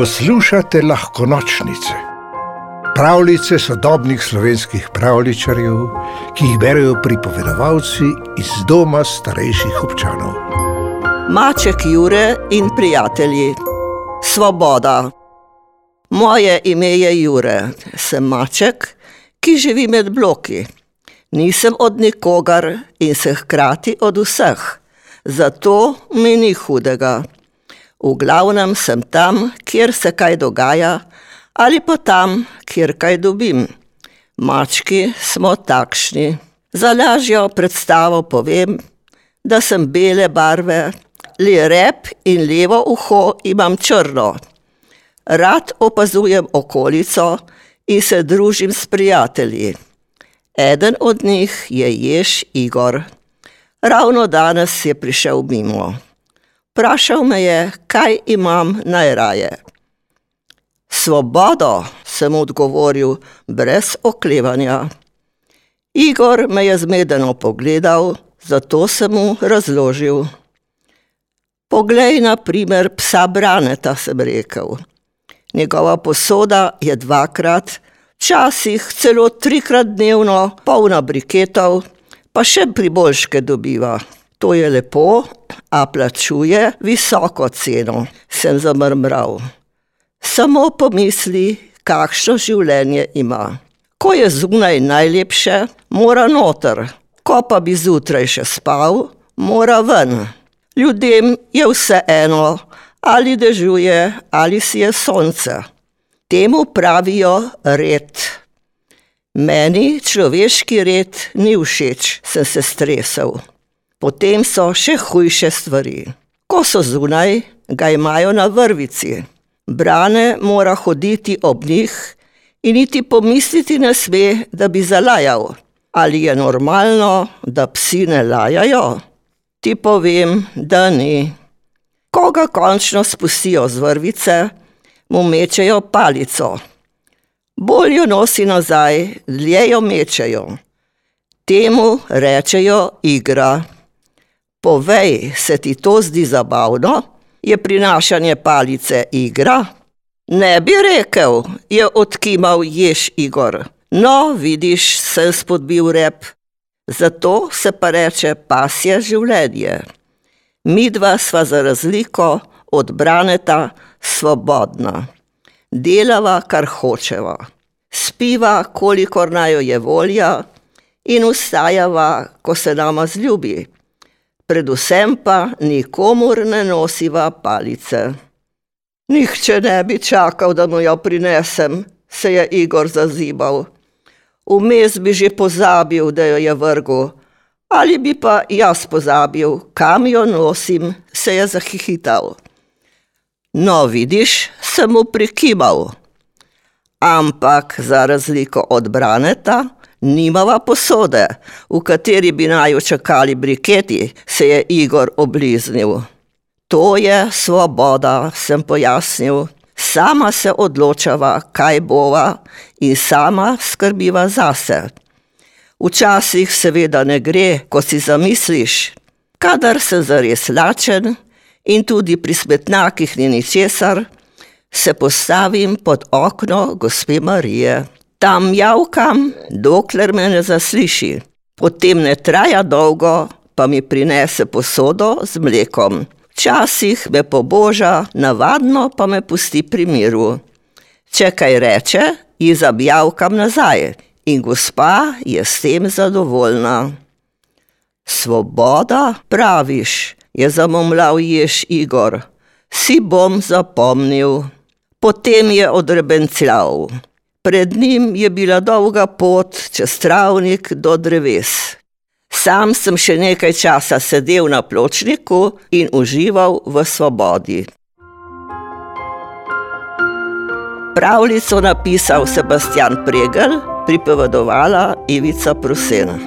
Poslušate lahko nočnice, pravljice sodobnih slovenskih pravličarjev, ki jih berijo pripovedovalci iz doma starejših občanov. Maček Jure in prijatelji, svoboda. Moje ime je Jure, sem maček, ki živi med bloki. Nisem od nikogar in se hkrati od vseh, zato mi ni hudega. V glavnem sem tam, kjer se kaj dogaja, ali pa tam, kjer kaj dobim. Mački smo takšni. Za lažjo predstavo povem, da sem bele barve, le rep in levo uho imam črno. Rad opazujem okolico in se družim s prijatelji. Eden od njih je jež Igor. Ravno danes je prišel mimo. Vprašal me je, kaj imam najraje. Svobodo, sem odgovoril brez oklevanja. Igor me je zmedeno pogledal, zato sem mu razložil. Poglej, na primer, psa Braneta, sem rekel. Njegova posoda je dvakrat, včasih celo trikrat dnevno, polna briketov, pa še priboljške dobiva. To je lepo, a plačuje visoko ceno, sem zamrmral. Samo pomisli, kakšno življenje ima. Ko je zunaj najlepše, mora noter, ko pa bi zjutraj še spal, mora ven. Ljudem je vse eno, ali dežuje, ali si je sonce. Temu pravijo red. Meni človeški red ni všeč, sem se stresel. Potem so še hujše stvari. Ko so zunaj, ga imajo na vrvici. Brane mora hoditi ob njih in niti pomisliti ne sme, da bi zalajal. Ali je normalno, da psi ne lajajo? Ti povem, da ni. Ko ga končno spustijo z vrvice, mu mečejo palico. Bolj jo nosi nazaj, dlje jo mečejo. Temu rečejo igra. Povej, se ti to zdi zabavno? Je prinašanje palice igra? Ne bi rekel, je odkimal jež Igor. No, vidiš, sem spodbil rep. Zato se pa reče pasje življenje. Mi dva sva za razliko od braneta svobodna. Delava, kar hočeva. Spiva, kolikor naj jo je volja, in ustajava, ko se nama zljubi predvsem pa nikomur ne nosiva palice. Nihče ne bi čakal, da mu jo prinesem, se je Igor zazibal. Vmes bi že pozabil, da jo je vrgel, ali bi pa jaz pozabil, kam jo nosim, se je zahihital. No, vidiš, sem mu prikimal. Ampak za razliko od Braneta, nimava posode, v kateri bi naj čakali briketi, se je Igor obliznil. To je svoboda, sem pojasnil. Sama se odločava, kaj bova in sama skrbiva zase. Včasih seveda ne gre, ko si zamisliš, kadar sem zares lačen in tudi pri smetnjakih ni ničesar, se postavim pod okno gospe Marije. Tam javkam, dokler me ne zasliši. Potem ne traja dolgo, pa mi prinese posodo z mlekom. Včasih me poboža, navadno pa me pusti pri miru. Če kaj reče, ji zabjavkam nazaj in gospa je s tem zadovoljna. Svoboda, praviš, je zamomljal jež Igor. Si bom zapomnil. Potem je odrebencljal. Pred njim je bila dolga pot čez travnik do dreves. Sam sem še nekaj časa sedel na pločniku in užival v svobodi. Pravljico napisal Sebastian Pregel, pripovedovala Ivica Prusena.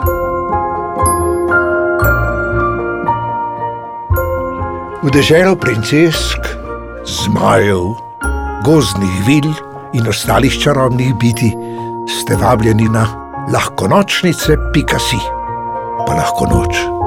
V deželo princesk, zmajev, gozdnih vil in ostalih čarobnih biti, ste vabljeni na lahko nočnice, pika si, pa lahko noč.